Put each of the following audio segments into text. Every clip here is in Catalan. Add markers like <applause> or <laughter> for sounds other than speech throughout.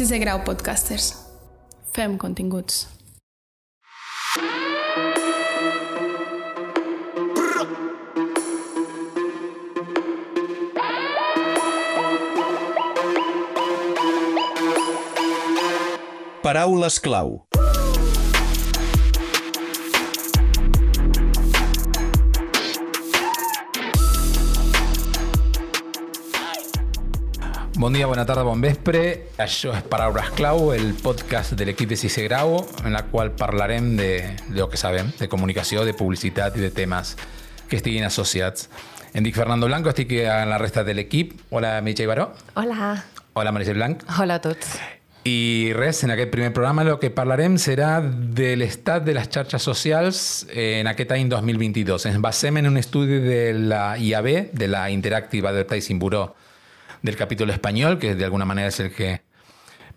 Sisè grau podcasters. Fem continguts. Paraules clau. Bon dia, bona tarda, bon vespre. Això és Paraules Clau, el podcast de l'equip de Sisè Grau, en la qual parlarem de, de lo que sabem, de comunicació, de publicitat i de temes que estiguin associats. Em dic Fernando Blanco, estic en la resta de l'equip. Hola, Meritxell Baró. Hola. Hola, Maricel Blanc. Hola a tots. I res, en aquest primer programa el que parlarem serà de l'estat de les xarxes socials en aquest any 2022. Ens basem en un estudi de la IAB, de la Interactive Advertising Bureau del capítol espanyol, que d'alguna manera és el que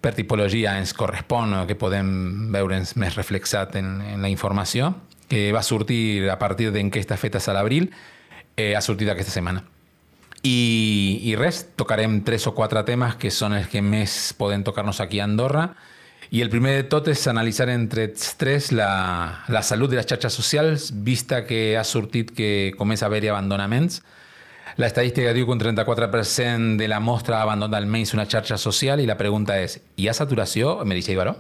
per tipologia ens correspon que podem veure'ns més reflexat en, en la informació, que va sortir a partir d'enquestes fetes a l'abril, eh, ha sortit aquesta setmana. I, I res, tocarem tres o quatre temes que són els que més poden tocar-nos aquí a Andorra. I el primer de tot és analitzar entre els tres la, la salut de les xarxes socials, vista que ha sortit que comença a haver-hi abandonaments. La estadística diu que un 34% de la mostra ha abandonat almenys una xarxa social i la pregunta és, hi ha saturació, Meritxell Baró?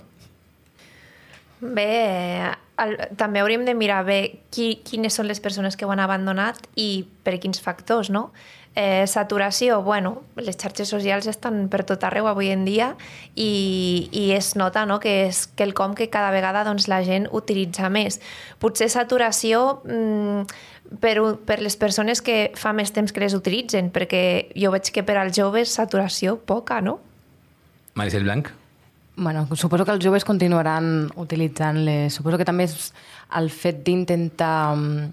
Bé, el, també hauríem de mirar bé qui, quines són les persones que ho han abandonat i per quins factors, no? Eh, saturació, bueno, les xarxes socials estan per tot arreu avui en dia i, i es nota no, que és quelcom que cada vegada doncs, la gent utilitza més. Potser saturació mmm, per, per les persones que fa més temps que les utilitzen, perquè jo veig que per als joves saturació poca, no? Maricel Blanc? Bueno, suposo que els joves continuaran utilitzant-les. Suposo que també és el fet d'intentar um,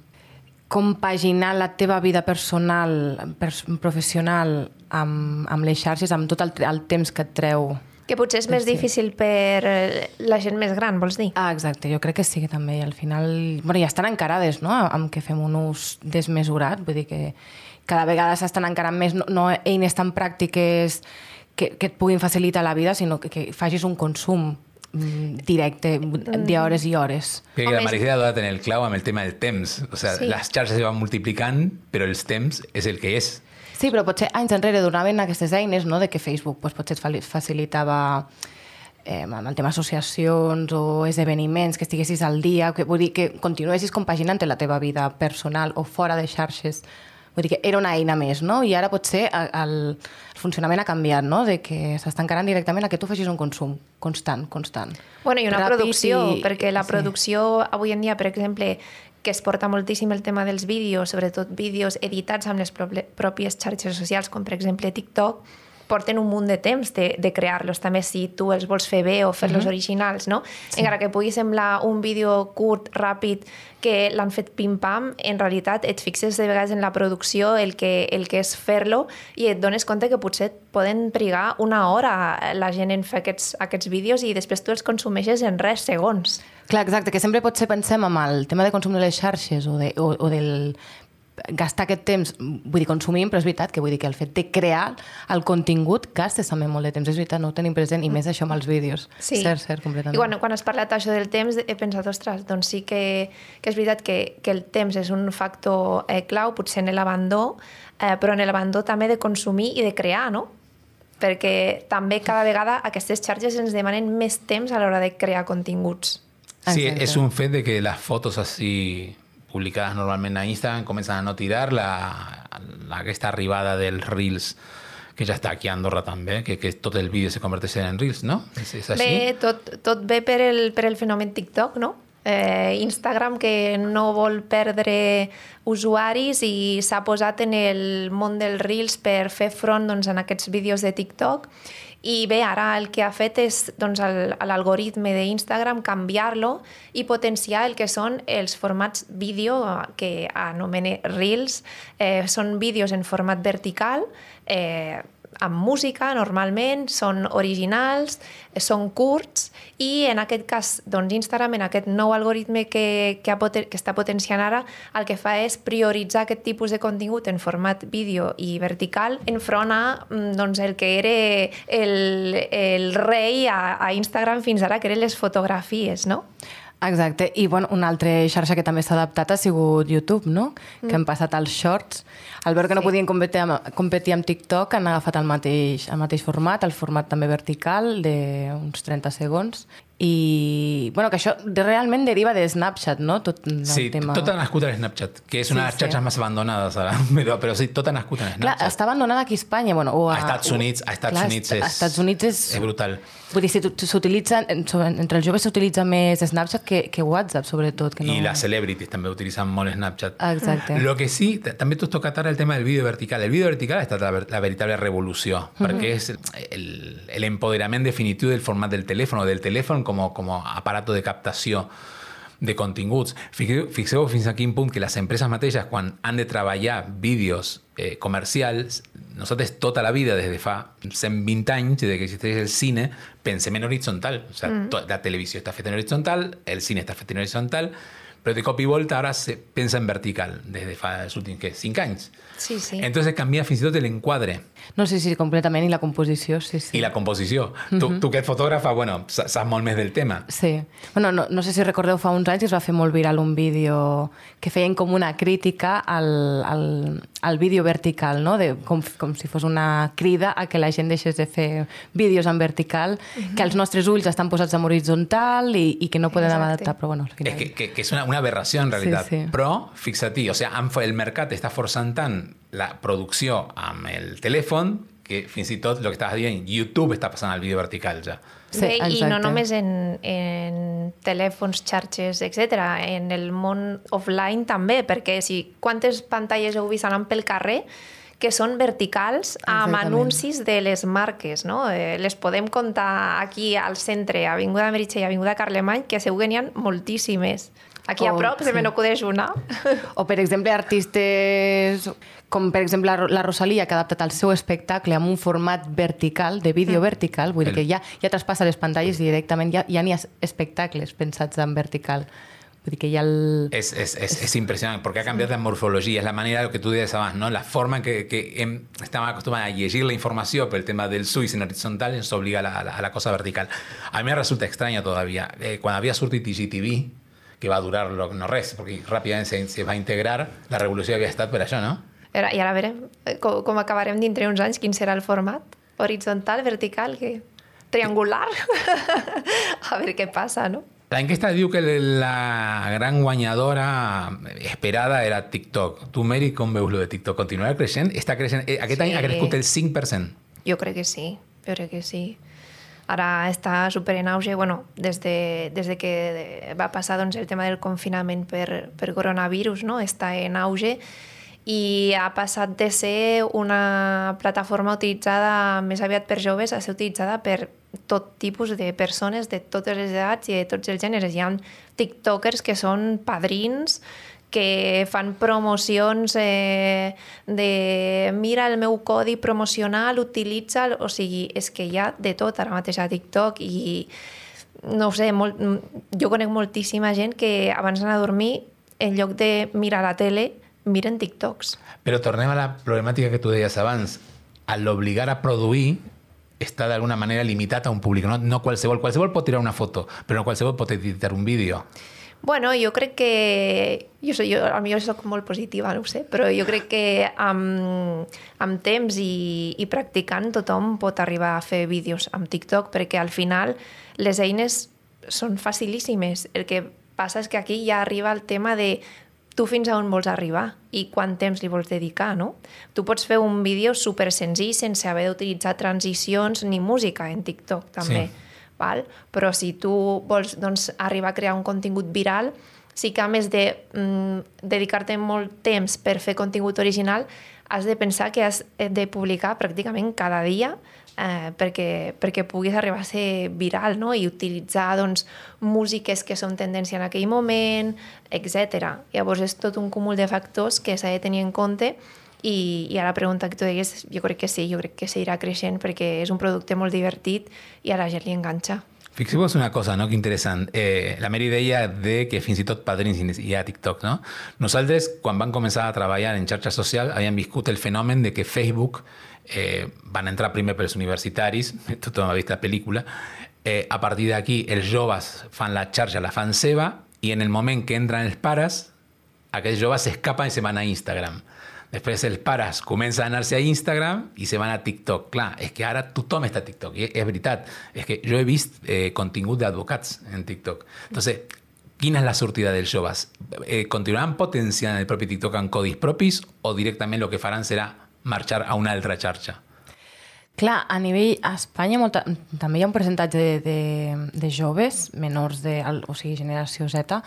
compaginar la teva vida personal, pers professional, amb, amb les xarxes, amb tot el, el temps que et treu. Que potser és més Sí. difícil per eh, la gent més gran, vols dir? Ah, exacte, jo crec que sí que també. I al final, bueno, ja estan encarades, no?, amb que fem un ús desmesurat. Vull dir que cada vegada s'estan encarant més, no, no eines tan pràctiques que, que et puguin facilitar la vida, sinó que, que facis un consum mm, directe d'hores i hores. Crec que la és- Maricel ha donat en el clau amb el tema del temps. O sea, Sí. les xarxes se van multiplicant, però els temps és el que és. Sí, però potser anys enrere donaven aquestes eines, no?, de que Facebook pues, potser et facilitava eh, amb el tema associacions o esdeveniments, que estiguessis al dia, que, vull dir que continuessis compaginant la teva vida personal o fora de xarxes. Vull dir que era una eina més, no? I ara potser el, el funcionament ha canviat, no? De que s'està encarant directament a que tu facis un consum constant, constant. Bueno, i una Ràpid producció, i- perquè la sí. producció avui en dia, per exemple, que es porta moltíssim el tema dels vídeos, sobretot vídeos editats amb les pròpies xarxes socials, com per exemple TikTok, porten un munt de temps de, de crear-los, també si tu els vols fer bé o fer-los originals, no? Sí. Encara que pugui semblar un vídeo curt, ràpid, que l'han fet pim-pam, en realitat et fixes de vegades en la producció, el que, el que és fer-lo, i et dones compte que potser poden trigar una hora la gent en fer aquests, aquests vídeos i després tu els consumeixes en res segons. Clar, exacte, que sempre potser pensem amb el tema de consum de les xarxes o, de, o, o del gastar aquest temps, vull dir, consumim, però és veritat que vull dir que el fet de crear el contingut gastes també molt de temps, és veritat, no ho tenim present, i més això amb els vídeos. Cert, cert, completament. I quan, quan has parlat això del temps, he pensat, ostres, doncs sí que, que és veritat que, que el temps és un factor eh, clau, potser en l'abandó, eh, però en l'abandó també de consumir i de crear, no? Perquè també cada vegada aquestes xarxes ens demanen més temps a l'hora de crear continguts. Sí, Exacte. es un fet de que las fotos así publicadas normalmente a Instagram comienzan a no tirar la, la aquesta arribada del Reels que ja està aquí a Andorra també, que, que tot el vídeo se converteix en Reels, no? És, és així? Bé, tot, tot ve per el, per el fenomen TikTok, no? Eh, Instagram que no vol perdre usuaris i s'ha posat en el món dels Reels per fer front doncs, en aquests vídeos de TikTok i bé, ara el que ha fet és doncs, l'algoritme d'Instagram canviar-lo i potenciar el que són els formats vídeo eh, que anomene Reels. Eh, són vídeos en format vertical, eh, amb música, normalment, són originals, són curts, i en aquest cas, doncs, Instagram, en aquest nou algoritme que, que, ha que està potenciant ara, el que fa és prioritzar aquest tipus de contingut en format vídeo i vertical enfront a mm, doncs, el que era el, el rei a, a Instagram fins ara, que eren les fotografies, no? Exacte, i bueno, una altra xarxa que també s'ha adaptat ha sigut YouTube, no? Mm. Que han passat als shorts. Al veure que no podien competir amb, competir amb TikTok, han agafat el mateix, el mateix format, el format també vertical, d'uns 30 segons. I, bueno, que això realment deriva de Snapchat, no? Tot el Sí, tema... tot ha nascut en Snapchat, que és una de les Sí, sí. xarxes més abandonades ara, <laughs> però, però sí, tot ha nascut en Clar, Snapchat. està abandonada aquí a Espanya, bueno, o a, A Estats Units, a Estats clar, Units a és, Estats Units és, és brutal. Vull dir, s'utilitza, entre els joves s'utilitza més Snapchat que, que WhatsApp, sobretot. Que no... Y las celebrities también utilizan molt Snapchat. Exacte. Lo que sí, també tu has tocat ara el tema del vídeo vertical. El vídeo vertical ha estat la, la veritable revolució, perquè és el, el empoderament definitiu del format del telèfon, o del telèfon com, com a aparato de captació de continguts. Fixeu, fixeu fins a quin punt que les empreses mateixes, quan han de treballar vídeos eh, comercials, nosaltres tota la vida, des de fa 120 anys, des que existeix el cine, pensem en horitzontal. O sea, to- la televisió està feta en horitzontal, el cine està fet en horitzontal, però de cop i volta ara se pensa en vertical, des de fa els últims, què, 5 anys. Sí, sí. Entonces canvia fins i tot l'enquadre No sé si completament, i la composició, sí, sí. i la composició. Tu, tu que ets fotògrafa, bueno, sa- saps molt més del tema. Sí. Bueno, no, no sé si recordeu, fa uns anys es va fer molt viral un vídeo que feien com una crítica al, al, al vídeo vertical, no? De, com, com si fos una crida a que la gent deixés de fer vídeos en vertical, que els nostres ulls estan posats en horitzontal i, i que no podem Exacte. adaptar, però bueno, al final... Es que, que, que es una, una aberració en realitat. Sí, sí. Però, fixa't, o sea, han, el mercat està forçant tant la producció amb el telèfon que fins i tot el que estaves dient, YouTube està passant al vídeo vertical ja. Sí, Bé, I no exacte. només en, en telèfons, xarxes, etc. En el món offline també, perquè si quantes pantalles heu vist anant pel carrer que són verticals amb Exactament. anuncis de les marques, no? Eh, les podem comptar aquí al centre, a Avinguda Meritxell i Avinguda Carlemany, que segur que n'hi ha moltíssimes. Aquí a prop se sí. me n'acudeix una. O, per exemple, artistes com, per exemple, la Ro- la Rosalia, que ha adaptat el seu espectacle amb un format vertical, de vídeo vertical, vull dir que ja, ja traspassa les pantalles i directament ja, ja n'hi ha espectacles pensats en vertical. Vull dir que ja el... Es, es, es, es impresionante porque ha cambiado la morfología, es la manera de lo que tú dices abans, ¿no? La forma en que, que hem, estamos acostumbrados a llegir la información, pero el tema del switch en horizontal nos obliga a la, a la, a la cosa vertical. A mí me resulta extraño todavía. Eh, cuando había sortit IGTV, que va a durar lo, no res, porque rápidamente se, se va a integrar, la revolució havia estat per això, no? I ara veurem eh, com, com acabarem dintre uns anys, quin serà el format. Horitzontal, vertical, que... triangular. <laughs> a veure què passa, no? La enquesta diu que la gran guanyadora esperada era TikTok. Tu, Mary, com veus lo de TikTok? Continuarà creixent? Està creixent. eh, Aquest Sí. any ha crescut el 5%. Jo crec que sí, jo crec que sí. Ara està super en auge, bueno, des de, des de que va passar doncs, el tema del confinament per, per coronavirus, no? està en auge i ha passat de ser una plataforma utilitzada més aviat per joves a ser utilitzada per tot tipus de persones de totes les edats i de tots els gèneres. Hi ha tiktokers que són padrins que fan promocions eh, de mira el meu codi promocional, utilitza'l, o sigui, és que hi ha de tot ara mateix a TikTok i no ho sé, molt, jo conec moltíssima gent que abans d'anar a dormir, en lloc de mirar la tele, miren TikToks. Però tornem a la problemàtica que tu deies abans. Al obligar a produir està d'alguna manera limitat a un públic. No, no qualsevol. Qualsevol pot tirar una foto, però no qualsevol pot editar un vídeo. Bueno, jo crec que... Jo, soy, jo, jo soc molt positiva, no ho sé, però jo crec que amb, amb temps i, i practicant tothom pot arribar a fer vídeos amb TikTok, perquè al final les eines són facilíssimes. El que passa és que aquí ja arriba el tema de tu fins a on vols arribar i quant temps li vols dedicar, no? Tu pots fer un vídeo super senzill sense haver d'utilitzar transicions ni música en TikTok, també. Sí. Val? Però si tu vols doncs, arribar a crear un contingut viral, sí que a més de mm, dedicar-te molt temps per fer contingut original, has de pensar que has de publicar pràcticament cada dia eh, perquè, perquè puguis arribar a ser viral no? i utilitzar doncs, músiques que són tendència en aquell moment, etc. Llavors és tot un cúmul de factors que s'ha de tenir en compte i, i a la pregunta que tu deies, jo crec que sí, jo crec que seguirà creixent perquè és un producte molt divertit i a la gent li enganxa. Fixeu-vos una cosa, no?, que interessant. Eh, la Mary deia de que fins i tot padrins hi ha TikTok, no? Nosaltres, quan vam començar a treballar en xarxa social, havíem viscut el fenomen de que Facebook eh, van entrar primer pels universitaris, <laughs> tothom ha vist la pel·lícula, eh, a partir d'aquí els joves fan la xarxa, la fan seva, i en el moment que entren els pares, aquells joves s'escapen i se van a Instagram. Després els pares comencen a anar-se a Instagram i se van a TikTok. Clar, és que ara tothom està a TikTok. I és veritat. És que jo he vist eh, contingut d'advocats en TikTok. Entonces, quina és la sortida dels joves? Eh, continuaran potenciant el propi TikTok amb codis propis o directament el que faran serà marxar a una altra xarxa? Clar, a nivell... A Espanya molta, també hi ha un percentatge de, de, de joves, menors de... o sigui, generació Z,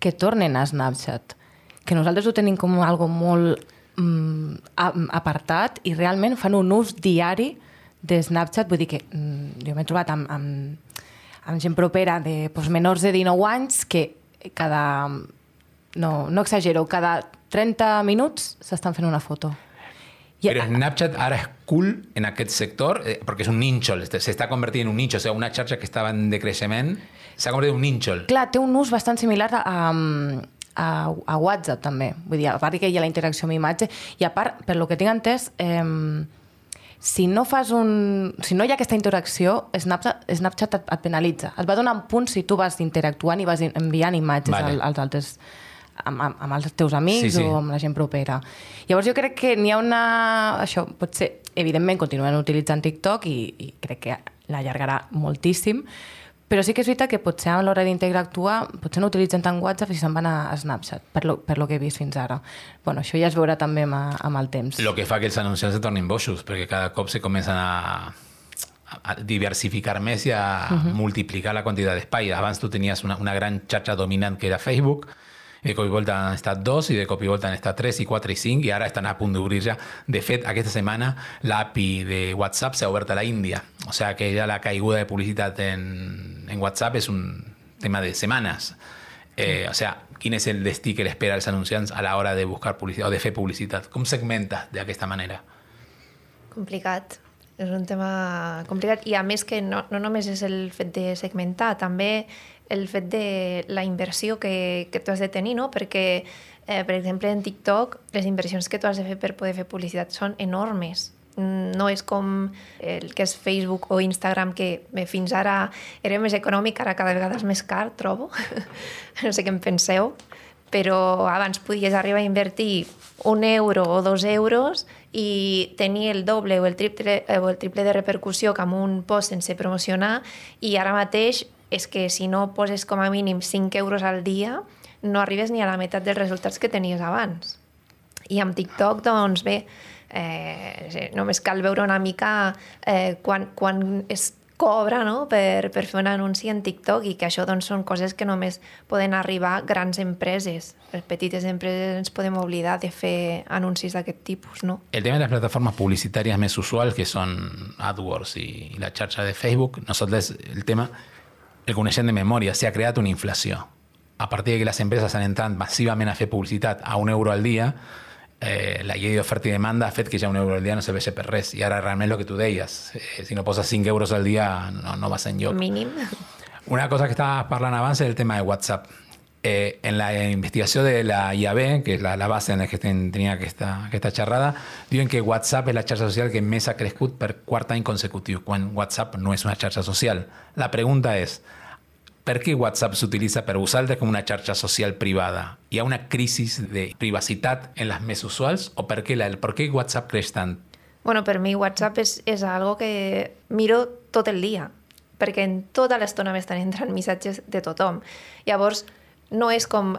que tornen a Snapchat. Que nosaltres ho tenim com algo molt mm, apartat i realment fan un ús diari de Snapchat. Vull dir que mm, jo m'he trobat amb, amb, amb gent propera de doncs, menors de 19 anys que cada... No, no exagero, cada 30 minuts s'estan fent una foto. I, Però Snapchat ara és cool en aquest sector eh, perquè és un nínxol, s'està convertint en un nínxol, o sigui, una xarxa que estava en decreixement s'ha convertit en un nínxol. Clar, té un ús bastant similar a, a, a, a WhatsApp també. Vull dir, a part que hi ha la interacció amb imatge, i a part, per lo que tinc entès, eh, si no fas un... Si no hi ha aquesta interacció, Snapchat, Snapchat et, et penalitza. Et va donant punts si tu vas interactuant i vas enviant imatges vale. als, als altres amb, amb, amb els teus amics sí, sí. o amb la gent propera. Llavors jo crec que n'hi ha una... Això pot ser... Evidentment continuen utilitzant TikTok i, i crec que l'allargarà moltíssim, però sí que és veritat que potser a l'hora d'interactuar potser no utilitzen tant WhatsApp i se'n van a Snapchat, per lo, per lo que he vist fins ara. Bueno, això ja es veurà també amb, amb el temps. Lo que fa que els anunciants se tornin boixos, perquè cada cop se comencen a, a diversificar més i a uh -huh. multiplicar la quantitat d'espai. Abans tu tenies una, una gran xarxa dominant que era Facebook, de cop i volta han estat dos i de cop i volta han estat tres i quatre i cinc i ara estan a punt d'obrir ja. De fet, aquesta setmana l'API de WhatsApp s'ha obert a la Índia. O sea que ja la caiguda de publicitat en, en WhatsApp és un tema de setmanes. Eh, o sea, quin és el destí que l'espera als anunciants a l'hora de buscar publicitat o de fer publicitat? Com segmenta d'aquesta manera? Complicat. És un tema complicat i a més que no, no només és el fet de segmentar, també el fet de la inversió que, que tu has de tenir, no? perquè, eh, per exemple, en TikTok, les inversions que tu has de fer per poder fer publicitat són enormes. No és com el que és Facebook o Instagram, que bé, fins ara era més econòmic, ara cada vegada és més car, trobo. <laughs> no sé què en penseu, però abans podies arribar a invertir un euro o dos euros i tenir el doble o el triple, o el triple de repercussió que amb un post sense promocionar i ara mateix és que si no poses com a mínim 5 euros al dia, no arribes ni a la meitat dels resultats que tenies abans. I amb TikTok, doncs bé, eh, només cal veure una mica eh, quan, quan es cobra no? per, per fer un anunci en TikTok i que això doncs, són coses que només poden arribar grans empreses. Les petites empreses ens podem oblidar de fer anuncis d'aquest tipus. No? El tema de les plataformes publicitàries més usuals, que són AdWords i, i la xarxa de Facebook, nosaltres el tema el coneixem de memòria, s'ha creat una inflació. A partir de que les empreses han entrat massivament a fer publicitat a un euro al dia, eh, la llei d'oferta i demanda ha fet que ja un euro al dia no serveixi per res. I ara realment el que tu deies, eh, si no poses 5 euros al dia no, no vas enlloc. Mínim. Una cosa que estava parlant abans és el tema de WhatsApp. Eh, en la investigació de la IAB, que és la, la base en la que ten, tenia aquesta, aquesta xerrada, diuen que WhatsApp és la xarxa social que més ha crescut per quart any consecutiu, quan WhatsApp no és una xarxa social. La pregunta és, per què WhatsApp s'utilitza per vosaltres com una xarxa social privada? Hi ha una crisi de privacitat en les més usuals o per què, la, per què WhatsApp creix tant? Bueno, per mi WhatsApp és, és algo que miro tot el dia, perquè en tota l'estona m'estan entrant missatges de tothom. Llavors, no és com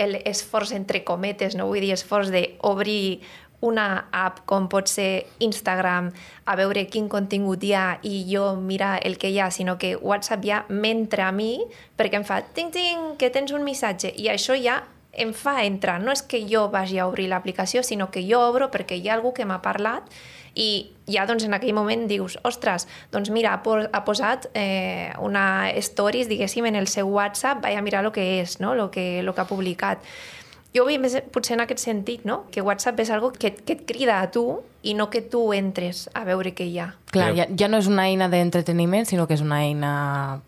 l'esforç entre cometes, no vull dir esforç d'obrir una app com pot ser Instagram a veure quin contingut hi ha i jo mirar el que hi ha, sinó que WhatsApp ja m'entra a mi perquè em fa ting ting que tens un missatge i això ja em fa entrar. No és que jo vagi a obrir l'aplicació, sinó que jo obro perquè hi ha algú que m'ha parlat i ja doncs, en aquell moment dius, ostres, doncs mira, ha posat eh, una stories, diguéssim, en el seu WhatsApp, vaig a mirar el que és, no? el que, lo que ha publicat Jo ho veig més potser en aquest sentit, no? Que WhatsApp és algo que, que et crida a tu i no que tu entres a veure què hi ha. Clar, ja, ja no és una eina d'entreteniment, sinó que és una eina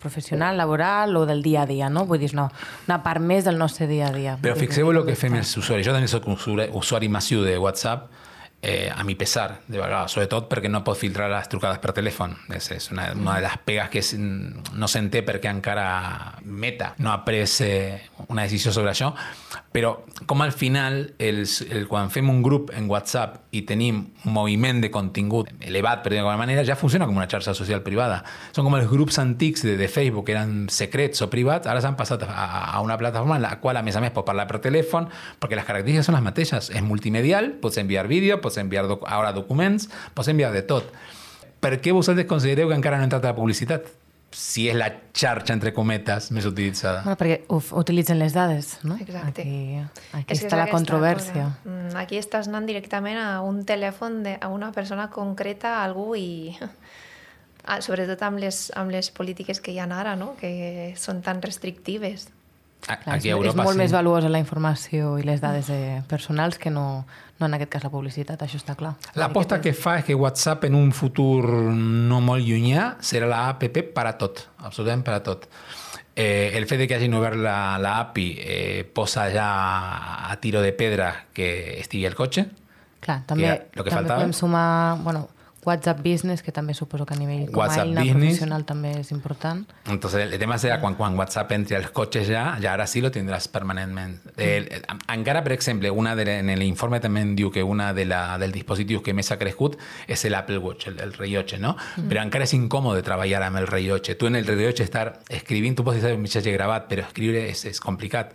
professional, laboral o del dia a dia, no? Vull dir, és una, una part més del nostre dia a dia. Però Vull dir fixeu el que fem els usuaris. Jo també soc un usuari, usuari massiu de WhatsApp, eh, a mi pesar, de vegades, sobretot perquè no pot filtrar les trucades per telèfon. És, és una, una de les pegues que és, no s'entén perquè encara Meta no ha pres eh, una decisió sobre això, però com al final, els, el, quan fem un grup en WhatsApp i tenim un moviment de contingut elevat, per dir d'alguna manera, ja funciona com una xarxa social privada. Són com els grups antics de, de Facebook, que eren secrets o privats, ara s'han passat a, a una plataforma en la qual, a més a més, pots parlar per telèfon, perquè les característiques són les mateixes. És multimedial, pots enviar vídeo, pots enviar doc ara documents, pots enviar de tot. Per què vosaltres considereu que encara no ha entrat a la publicitat? Si és la xarxa, entre cometes, més utilitzada. Bueno, perquè uf, utilitzen les dades, no? Exacte. Aquí, aquí És està la controvèrsia. cosa. Mm, Aquí estàs anant directament a un telèfon de, a una persona concreta, a algú, i <laughs> ah, sobretot amb les, amb les polítiques que hi ha ara, no? que són tan restrictives. A- Clar, Aquí a Europa és molt sí. més valuosa la informació i les dades de personals que no, no en aquest cas la publicitat, això està clar. L'aposta que fa és que WhatsApp en un futur no molt llunyà serà la app per a tot, absolutament per a tot. Eh, el fet de que hagin obert la, la API eh, posa ja a tiro de pedra que estigui el cotxe. Clar, també, lo que també faltava. podem sumar bueno, WhatsApp Business, que també suposo que a nivell com WhatsApp a eina Business. professional també és important. Entonces, el tema serà quan, quan WhatsApp entri als cotxes ja, ja ara sí lo tindràs permanentment. El, el, encara, per exemple, una de, en l'informe també diu que una de la, dels dispositius que més ha crescut és l'Apple Watch, el, el rellotge, no? Però encara és incòmode treballar amb el rellotge. Tu en el rellotge estar escrivint, tu pots fer un missatge gravat, però escriure és, és complicat.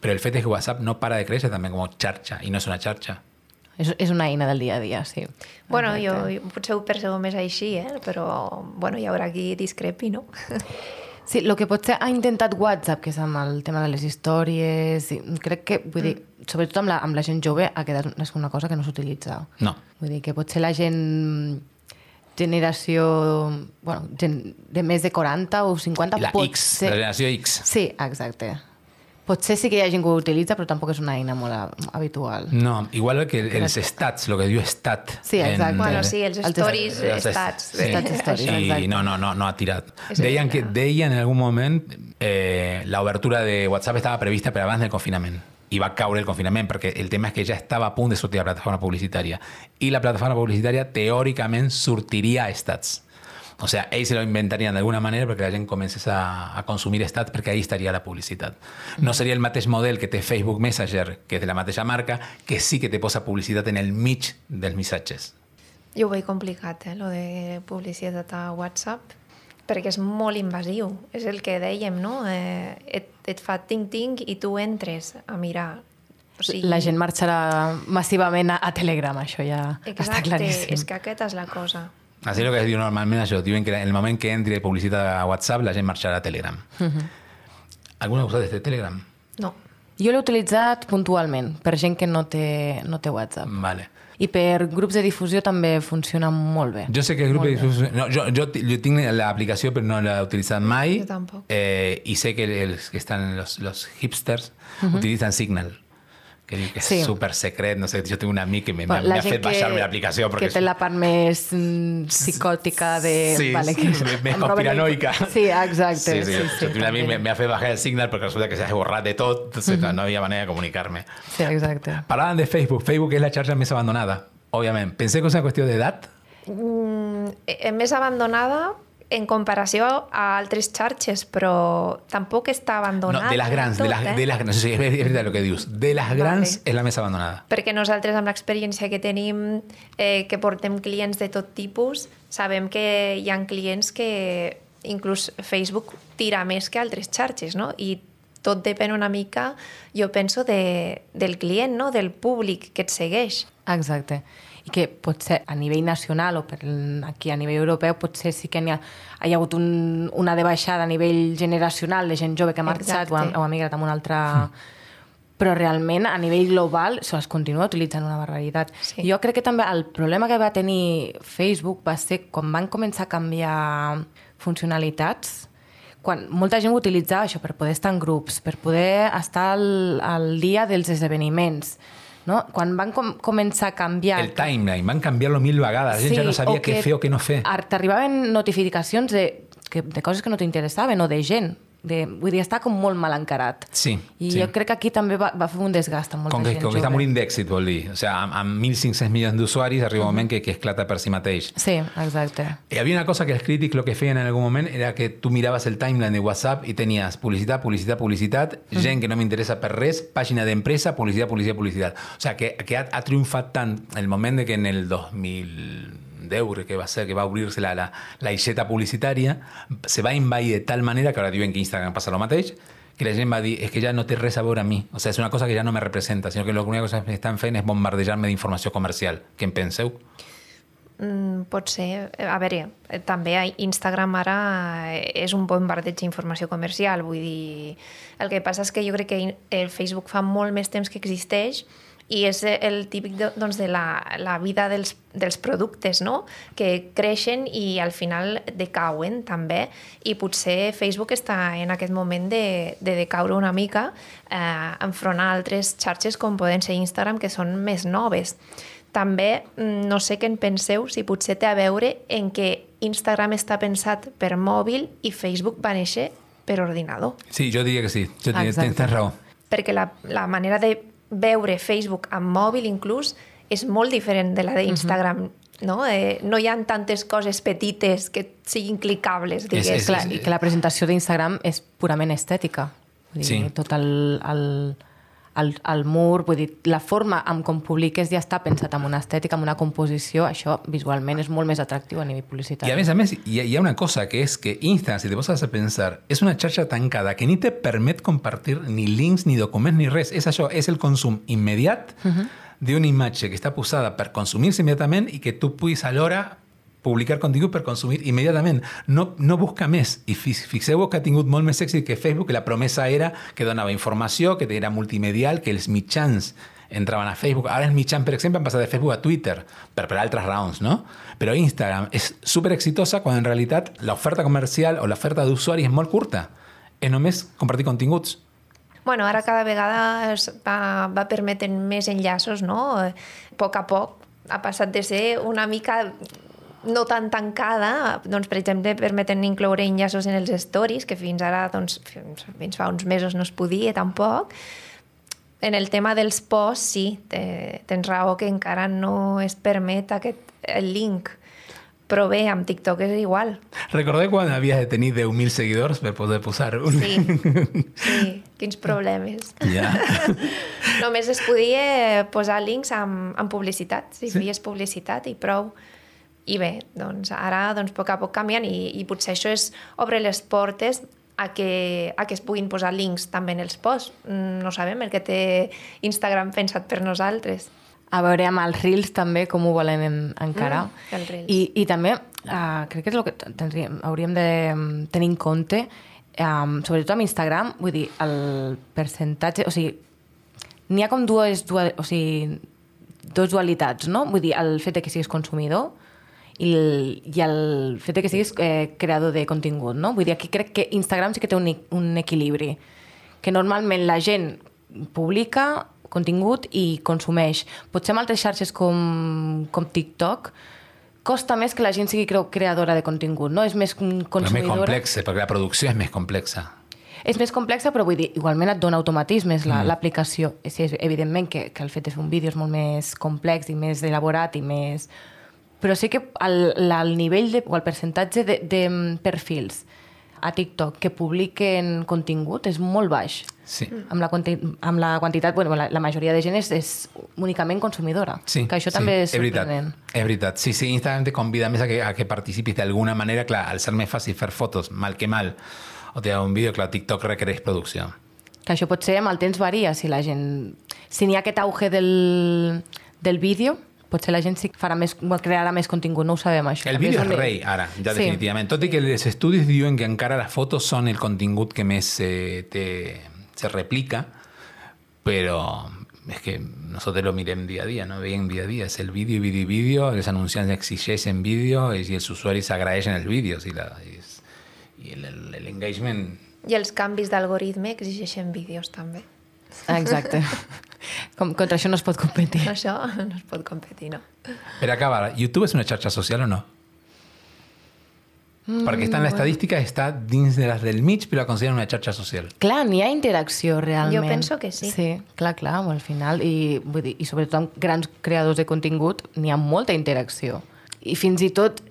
Però el fet és que WhatsApp no para de créixer també com xarxa, i no és una xarxa. És, és una eina del dia a dia, sí. Bueno, jo, Exacte. jo potser ho percebo més així, eh? però bueno, hi haurà qui discrepi, no? <laughs> Sí, el que potser ha intentat WhatsApp, que és amb el tema de les històries, i crec que, vull dir, sobretot amb la, amb la gent jove, ha quedat és una cosa que no s'utilitza. No. Vull dir que potser la gent generació bueno, gent de més de 40 o 50 La pot X, ser... la generació X. Sí, exacte. Potser sí que hi ha gent que ho utilitza, però tampoc és una eina molt a- habitual. No, igual que els stats, el que diu stat. Sí, exacte. Bueno, sí, els stories, Els estats. Sí. Estats stories, I exacte. no, no, no, no ha tirat. Deien, que, deien en algun moment eh, la obertura de WhatsApp estava prevista per abans del confinament i va caure el confinament perquè el tema és que ja estava a punt de sortir la plataforma publicitària i la plataforma publicitària teòricament sortiria estats. O sea, ells se lo inventarien d'alguna manera perquè la gent comencés a, a consumir estats perquè ahí estaria la publicitat. No seria el mateix model que té Facebook Messenger, que és de la mateixa marca, que sí que te posa publicitat en el mig dels missatges. Jo ho veig complicat, eh, lo de publicitat a WhatsApp, perquè és molt invasiu. És el que dèiem, no? Eh, et, et fa ting-ting i tu entres a mirar. O sigui, La gent marxarà massivament a, a Telegram, això ja està Exacte, claríssim. és que aquesta és la cosa. Así es lo que es diu normalment això. Diuen que en el moment que entri publicitat a WhatsApp, la gent marxarà a Telegram. ¿Alguna de vosaltres té Telegram? No. Jo l'he utilitzat puntualment, per gent que no té, no té WhatsApp. Vale. I per grups de difusió també funciona molt bé. Jo sé que el grup de difusió... No, jo, jo, jo tinc l'aplicació però no l'he utilitzat mai. Jo tampoc. Eh, I sé que els que estan, los, los hipsters, utilitzen Signal. Que diu que és Sí. súper secret. No sé, jo tinc un amic que me, Bueno, me ha fet baixar-me l'aplicació. que té la part més mm, psicòtica de... Sí, vale, sí, més <laughs> conspiranoica. Sí, exacte. Sí, sí, sí, sí, un amic també. me, me ha fet bajar el Signal porque resulta que se ha borrat de tot, entonces no había manera de comunicarme. Sí, exacte. Parlaven de Facebook. Facebook és la xarxa més abandonada, òbviament. Pensé que és una qüestió d'edat. Mm, eh, més abandonada en comparació a altres xarxes, però tampoc està No, abandonada. de les grans, de tot, les, eh? de les grans. Sí, és veritat el que dius. De les grans Vale. és la més abandonada. Perquè nosaltres, amb l'experiència que tenim, eh, que portem clients de tot tipus, sabem que hi ha clients que inclús Facebook tira més que altres xarxes, no? I tot depèn una mica, jo penso, de, del client, no? del públic que et segueix. Exacte. I que potser a nivell nacional o per aquí a nivell europeu potser sí que n'hi ha, hi ha hagut un, una de baixada a nivell generacional de gent jove que ha marxat o ha, o ha migrat amb una altra... Però realment, a nivell global, se les continua utilitzant una barbaritat. Sí. Jo crec que també el problema que va tenir Facebook va ser quan van començar a canviar funcionalitats, quan molta gent ho utilitzava això per poder estar en grups, per poder estar al, al dia dels esdeveniments, no? Quan van com, començar a canviar... El timeline, van canviar-lo mil vegades. La gent ja no sabia què fer o què no fer. ar- T'arribaven notificacions de, que, de coses que no t'interessaven o de gent. De, vull dir, està com molt mal encarat. Sí, I sí. jo crec que aquí també va, va fer un desgast amb molta Com que, gent com que està morint d'èxit, vol dir. O sigui, amb, amb 1.500 milions d'usuaris arriba un moment que, que esclata per si mateix. Sí, exacte. Y había una cosa que los críticos lo que feien en algún momento era que tú mirabas el timeline de WhatsApp y tenías publicidad, publicidad, publicidad, gent que no me interesa per res, pàgina d'empresa, publicidad, publicidad, publicidad. O sea, que, que ha, ha triomfat tant el moment de que en el 2010, que va a ser, que va a obrirse la, la, la ixeta publicitària, se va invadir de tal manera que ahora diuen que Instagram passa lo mateix, que la gent va dir, és que ja no té res a veure amb mi. O sea, és una cosa que ja no me representa, sinó que l'única cosa que estan fent és bombardejar-me d'informació comercial. Què en penseu? Mm, pot ser. A veure, eh, també a Instagram ara eh, és un bombardeig d'informació comercial, vull dir... El que passa és que jo crec que el Facebook fa molt més temps que existeix i és el típic de, doncs, de la, la vida dels, dels productes, no? que creixen i al final decauen també i potser Facebook està en aquest moment de, de decaure una mica eh, enfront a altres xarxes com poden ser Instagram que són més noves. També mm, no sé què en penseu, si potser té a veure en que Instagram està pensat per mòbil i Facebook va néixer per ordinador. Sí, jo diria que sí. Jo diria, tens raó. Perquè la, la manera de veure Facebook amb mòbil inclús és molt diferent de la d'Instagram. no? Eh, no hi ha tantes coses petites que siguin clicables, És- diguéssim. és- Clar, i que la presentació d'Instagram és purament estètica. Vull dir, Sí. Tot el, el, el, el mur, vull dir, la forma amb com publiques ja està pensat amb una estètica, amb una composició, això visualment és molt més atractiu a nivell publicitari. Y a veces, a veces, y y hay una cosa que es que Instagram, si te vas a pensar, es una xarxa tancada que ni te permet compartir ni links, ni documents, ni res. És això, és el consum immediat d'una imatge que està posada per consumir-se immediatament i que tu puguis alhora publicar contingut per consumir immediatament. No, no busca més. I fi- fixeu-vos que ha tingut molt més èxit que Facebook, que la promesa era que donava informació, que era multimedial, que els mitjans entraven a Facebook. Ara els mitjans, per exemple, han passat de Facebook a Twitter, per, per altres raons, no? Però Instagram és super exitosa quan en realitat l'oferta comercial o l'oferta d'usuari és molt curta. És només compartir continguts. Bueno, ara cada vegada es va, va permetent més enllaços, no? Eh, A poc a poc ha passat de ser una mica no tan tancada, doncs, per exemple, permeten incloure enllaços en els stories, que fins ara, doncs, fins, fins fa uns mesos no es podia tampoc. En el tema dels posts, sí, te, tens raó que encara no es permet aquest el link, però bé, amb TikTok és igual. Recordeu quan havies de tenir 10.000 seguidors per poder posar un... Sí, sí, quins problemes. Ja. <laughs> Només es podia posar links amb, amb publicitat, si sí. feies publicitat i prou. I bé, doncs ara doncs, a poc a poc canviant i, i potser això és obre les portes a que, a que es puguin posar links també en els posts. Mm, No sabem el que té Instagram pensat per nosaltres. A veure amb els Reels també com ho volen en, encarar. Mm. I, I també uh, crec que és el que tindríem, hauríem de mm, tenir en compte, um, sobretot amb Instagram, vull dir, el percentatge... O sigui, n'hi ha com dues, dues, o sigui, dos dualitats, no? Vull dir, el fet de que siguis consumidor i el, i el fet que siguis eh, creador de contingut, no? Vull dir, aquí crec que Instagram sí que té un, un equilibri, que normalment la gent publica contingut i consumeix. Potser amb altres xarxes com, com TikTok costa més que la gent sigui creadora de contingut, no? És més mm, Però és més consumidora. complexa, perquè la producció és més complexa. És més complexa, però vull dir, igualment et dona automatismes Mm. la- l'aplicació. La, sí, és, evidentment que, que el fet de fer un vídeo és molt més complex i més elaborat i més... Però sí que el, el nivell de, o el percentatge de, de mm, perfils a TikTok que publiquen contingut és molt baix. Sí. Amb la, amb la quantitat, bueno, la, la majoria de gent és, és únicament consumidora. Sí, que això sí, també és és veritat. sorprenent. És veritat. Sí, sí, Instagram te convida més a que, a que participis d'alguna manera. Clar, al ser més fàcil fer fotos, mal que mal, o te un vídeo, clar, TikTok requereix producció. Que això potser amb el temps varia, si la gent... Si n'hi ha aquest auge del, del vídeo, potser la gent sí farà més, crearà més contingut, no ho sabem, això. El vídeo és un- rei, ara, ja Sí. definitivament. Tot i que els estudis diuen que encara les fotos són el contingut que més eh, te, se replica, però es que nosotros lo mirem día a día, no veiem día a día. Es el vídeo, vídeo, vídeo, els anunciants exigeixen vídeo i els usuaris agraeixen els vídeos i, la, i, és- i el, el, el engagement... I els canvis d'algoritme exigeixen vídeos també. Exacte. <laughs> Com, contra això no es pot competir. Això no es pot competir, no. Per acabar, YouTube és una xarxa social o no? Mm, Perquè està en l'estadística, està dins de les del mig, però la consideren una xarxa social. Clar, n'hi ha interacció realment. Jo penso que sí. Sí, clar, clar, al final. I, vull dir, i sobretot amb grans creadors de contingut n'hi ha molta interacció. I fins i tot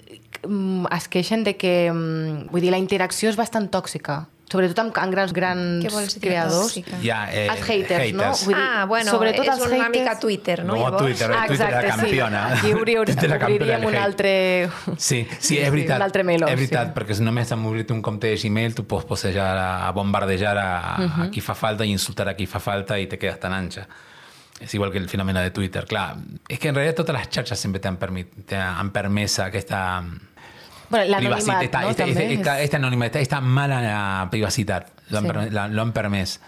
mm, es queixen de que... mm, Vull dir, la interacció és bastant tòxica. Sobretot amb, amb grans, grans Què vols dir, creadors. tòxica? Ja, eh, els haters, no? haters. Vull dir, ah, bueno, sobretot és els una haters... mica Twitter, no? No, Llavors? Twitter, <laughs> Twitter era campiona. Sí. Aquí obri, Twitter era campiona obriríem un altre... Sí, sí, és veritat. un altre meló, és veritat, sí. perquè si només amb obrir un compte de Gmail tu pots possejar a, a bombardejar a, a qui fa falta i insultar a qui fa falta i te quedas tan ancha. És igual que el fenomen de Twitter. Clar, és que en realitat totes les xarxes sempre t'han permès aquesta Bueno, privacitat, l'anonimat, esta, no? esta, També esta, esta, és... esta anonimat, esta mala privacitat, l'han Sí. permès, la- l'han permès.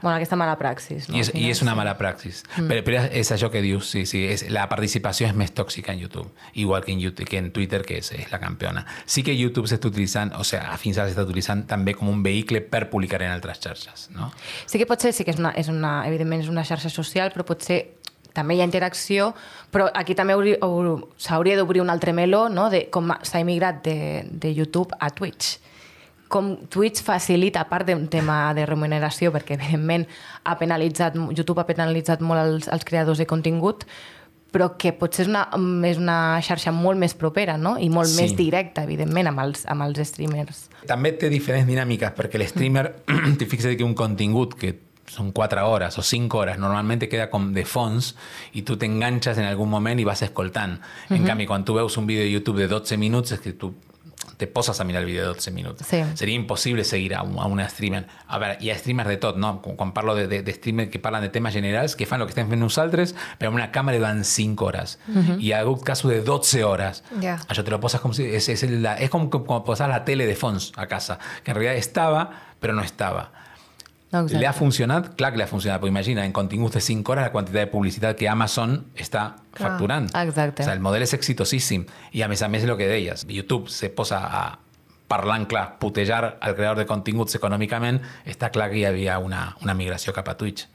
Bueno, aquesta mala praxis. No? I és, Al final, I és una sí. mala praxis. Però, però és això que dius, sí, sí. És, la participació és més tòxica en YouTube. Igual que en, YouTube, que en Twitter, que és, és la campiona. Sí que YouTube s'està utilitzant, o sigui, fins ara s'està utilitzant també com un vehicle per publicar en altres xarxes, no? Sí que potser sí que és una, és una, evidentment és una xarxa social, però potser també hi ha interacció, però aquí també hauria- hau- s'hauria d'obrir un altre meló no? de com s'ha emigrat de, de YouTube a Twitch com Twitch facilita, a part d'un tema de remuneració, perquè evidentment ha penalitzat, YouTube ha penalitzat molt els, els creadors de contingut, però que potser és una, és una xarxa molt més propera no? i molt Sí. més directa, evidentment, amb els, amb els streamers. També té diferents dinàmiques, perquè el streamer, <clears throat> te fixes que un contingut que son cuatro horas o cinco horas, normalmente queda com de fons i tu t'enganxes en algun moment i vas escoltant. En canvi, quan tu veus un vídeo de YouTube de 12 minuts, és que tu te poses a mirar el vídeo de 12 minuts. Sí. Seria impossible seguir a un, a un streamer. A veure, hi ha streamers de tot, no? Quan, quan parlo de, de, de streamers que parlen de temes generals, que fan el que estem fent nosaltres, però amb una càmera durant 5 hores. I hi ha hagut casos de 12 hores. Ja. Això te lo poses com si... És, és, la, és com com posar la tele de fons a casa, que en realidad estava, però no estava. Exacte. ¿Le ha funcionat? Clar que le ha funcionat, però imagina, en continguts de 5 hores la quantitat de publicitat que Amazon està Clar. facturant. Exacte. O sea, el model és exitosíssim. I a més a més, el que deies, YouTube se posa a parlar en clar, putejar al creador de continguts econòmicament, està clar que hi havia una, una migració cap a Twitch.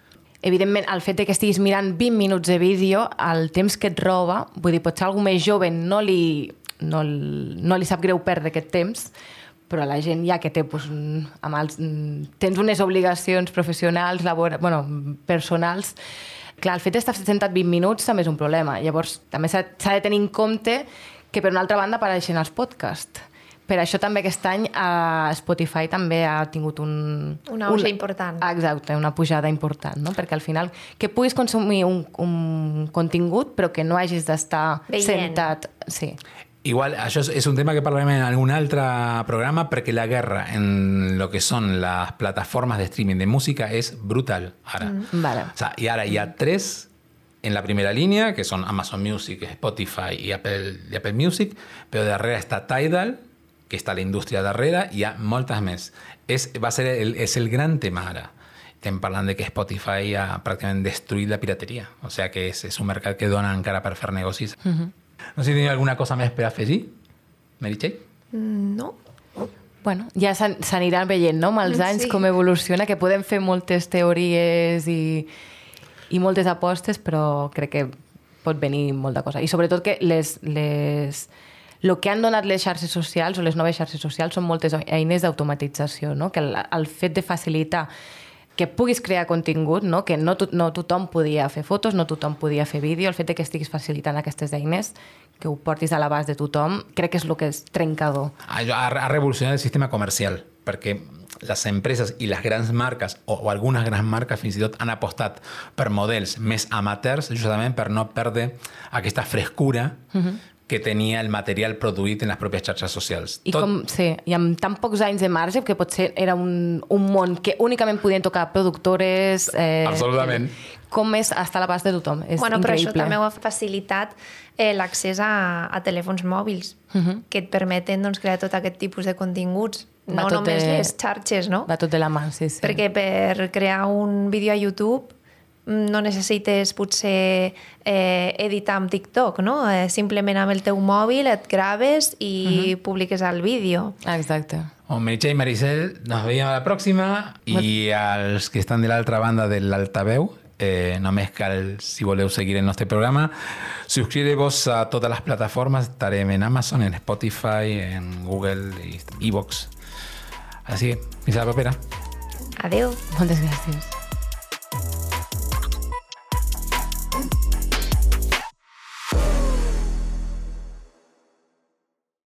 Evidentment, el fet que estiguis mirant 20 minuts de vídeo, el temps que et roba, vull dir, potser algú més jove no li, no, no li sap greu perdre aquest temps, però la gent ja que té, doncs, un- amb els, mm, tens unes obligacions professionals, labor, bueno, personals, clar, el fet d'estar sentat 20 minuts també és un problema. Llavors, també s'ha de tenir en compte que, per una altra banda, apareixen els podcasts. Per això també aquest any a Spotify també ha tingut un... Una auge important. Exacte, una pujada important, no? Perquè al final que puguis consumir un, un contingut però que no hagis d'estar sentat... Sí. Igual, és, és un tema que parlarem en algun altre programa perquè la guerra en lo que són les plataformes de streaming de música és brutal ara. Vale. O sea, y ahora hay a tres en la primera línea, que son Amazon Music, Spotify y Apple, y Apple Music, pero darrere està Tidal, que està la indústria darrere, hi ha moltes més. És, va ser el, és el gran tema ara. Estem parlant de que Spotify ha pràcticament destruït la pirateria. O sea que és, és un mercat que dona encara per fer negocis. No sé si teniu alguna cosa més per afegir, Meritxell? No? Bueno, ja s'an- s'aniran veient, no?, amb els anys Sí. com evoluciona, que podem fer moltes teories i, i moltes apostes, però crec que pot venir molta cosa. I sobretot que les, les, el que han donat les xarxes socials o les noves xarxes socials són moltes eines d'automatització, no? que el, el fet de facilitar que puguis crear contingut, no? que no, to no tothom podia fer fotos, no tothom podia fer vídeo, el fet que estiguis facilitant aquestes eines, que ho portis a l'abast de tothom, crec que és el que és trencador. ha, ha revolucionat el sistema comercial perquè les empreses i les grans marques o, o algunes grans marques fins i tot han apostat per models més amateurs justament per no perdre aquesta frescura que tenia el material produït en les pròpies xarxes socials. I, com, sí, I amb tan pocs anys de marge, que potser era un, un món que únicament podien tocar productores... Eh, Absolutament. Com és estar a l'abast de tothom. És bueno, però increïble. això també ho ha facilitat eh, l'accés a, a telèfons mòbils, uh -huh. que et permeten doncs, crear tot aquest tipus de continguts. Va no tot només de- les xarxes, no? Va tot de la mà, sí, sí. Perquè per crear un vídeo a YouTube no necessites potser eh, editar amb TikTok, no? Eh, simplement amb el teu mòbil et graves i uh -huh. publiques el vídeo. Exacte. Bon, Meritxell i Maricel, nos veiem a la pròxima i als que estan de l'altra banda de l'altaveu, eh, només cal, si voleu seguir el nostre programa, suscriure-vos a totes les plataformes, estarem en Amazon, en Spotify, en Google i Evox. Així que, fins a la propera. Adeu. Moltes gràcies.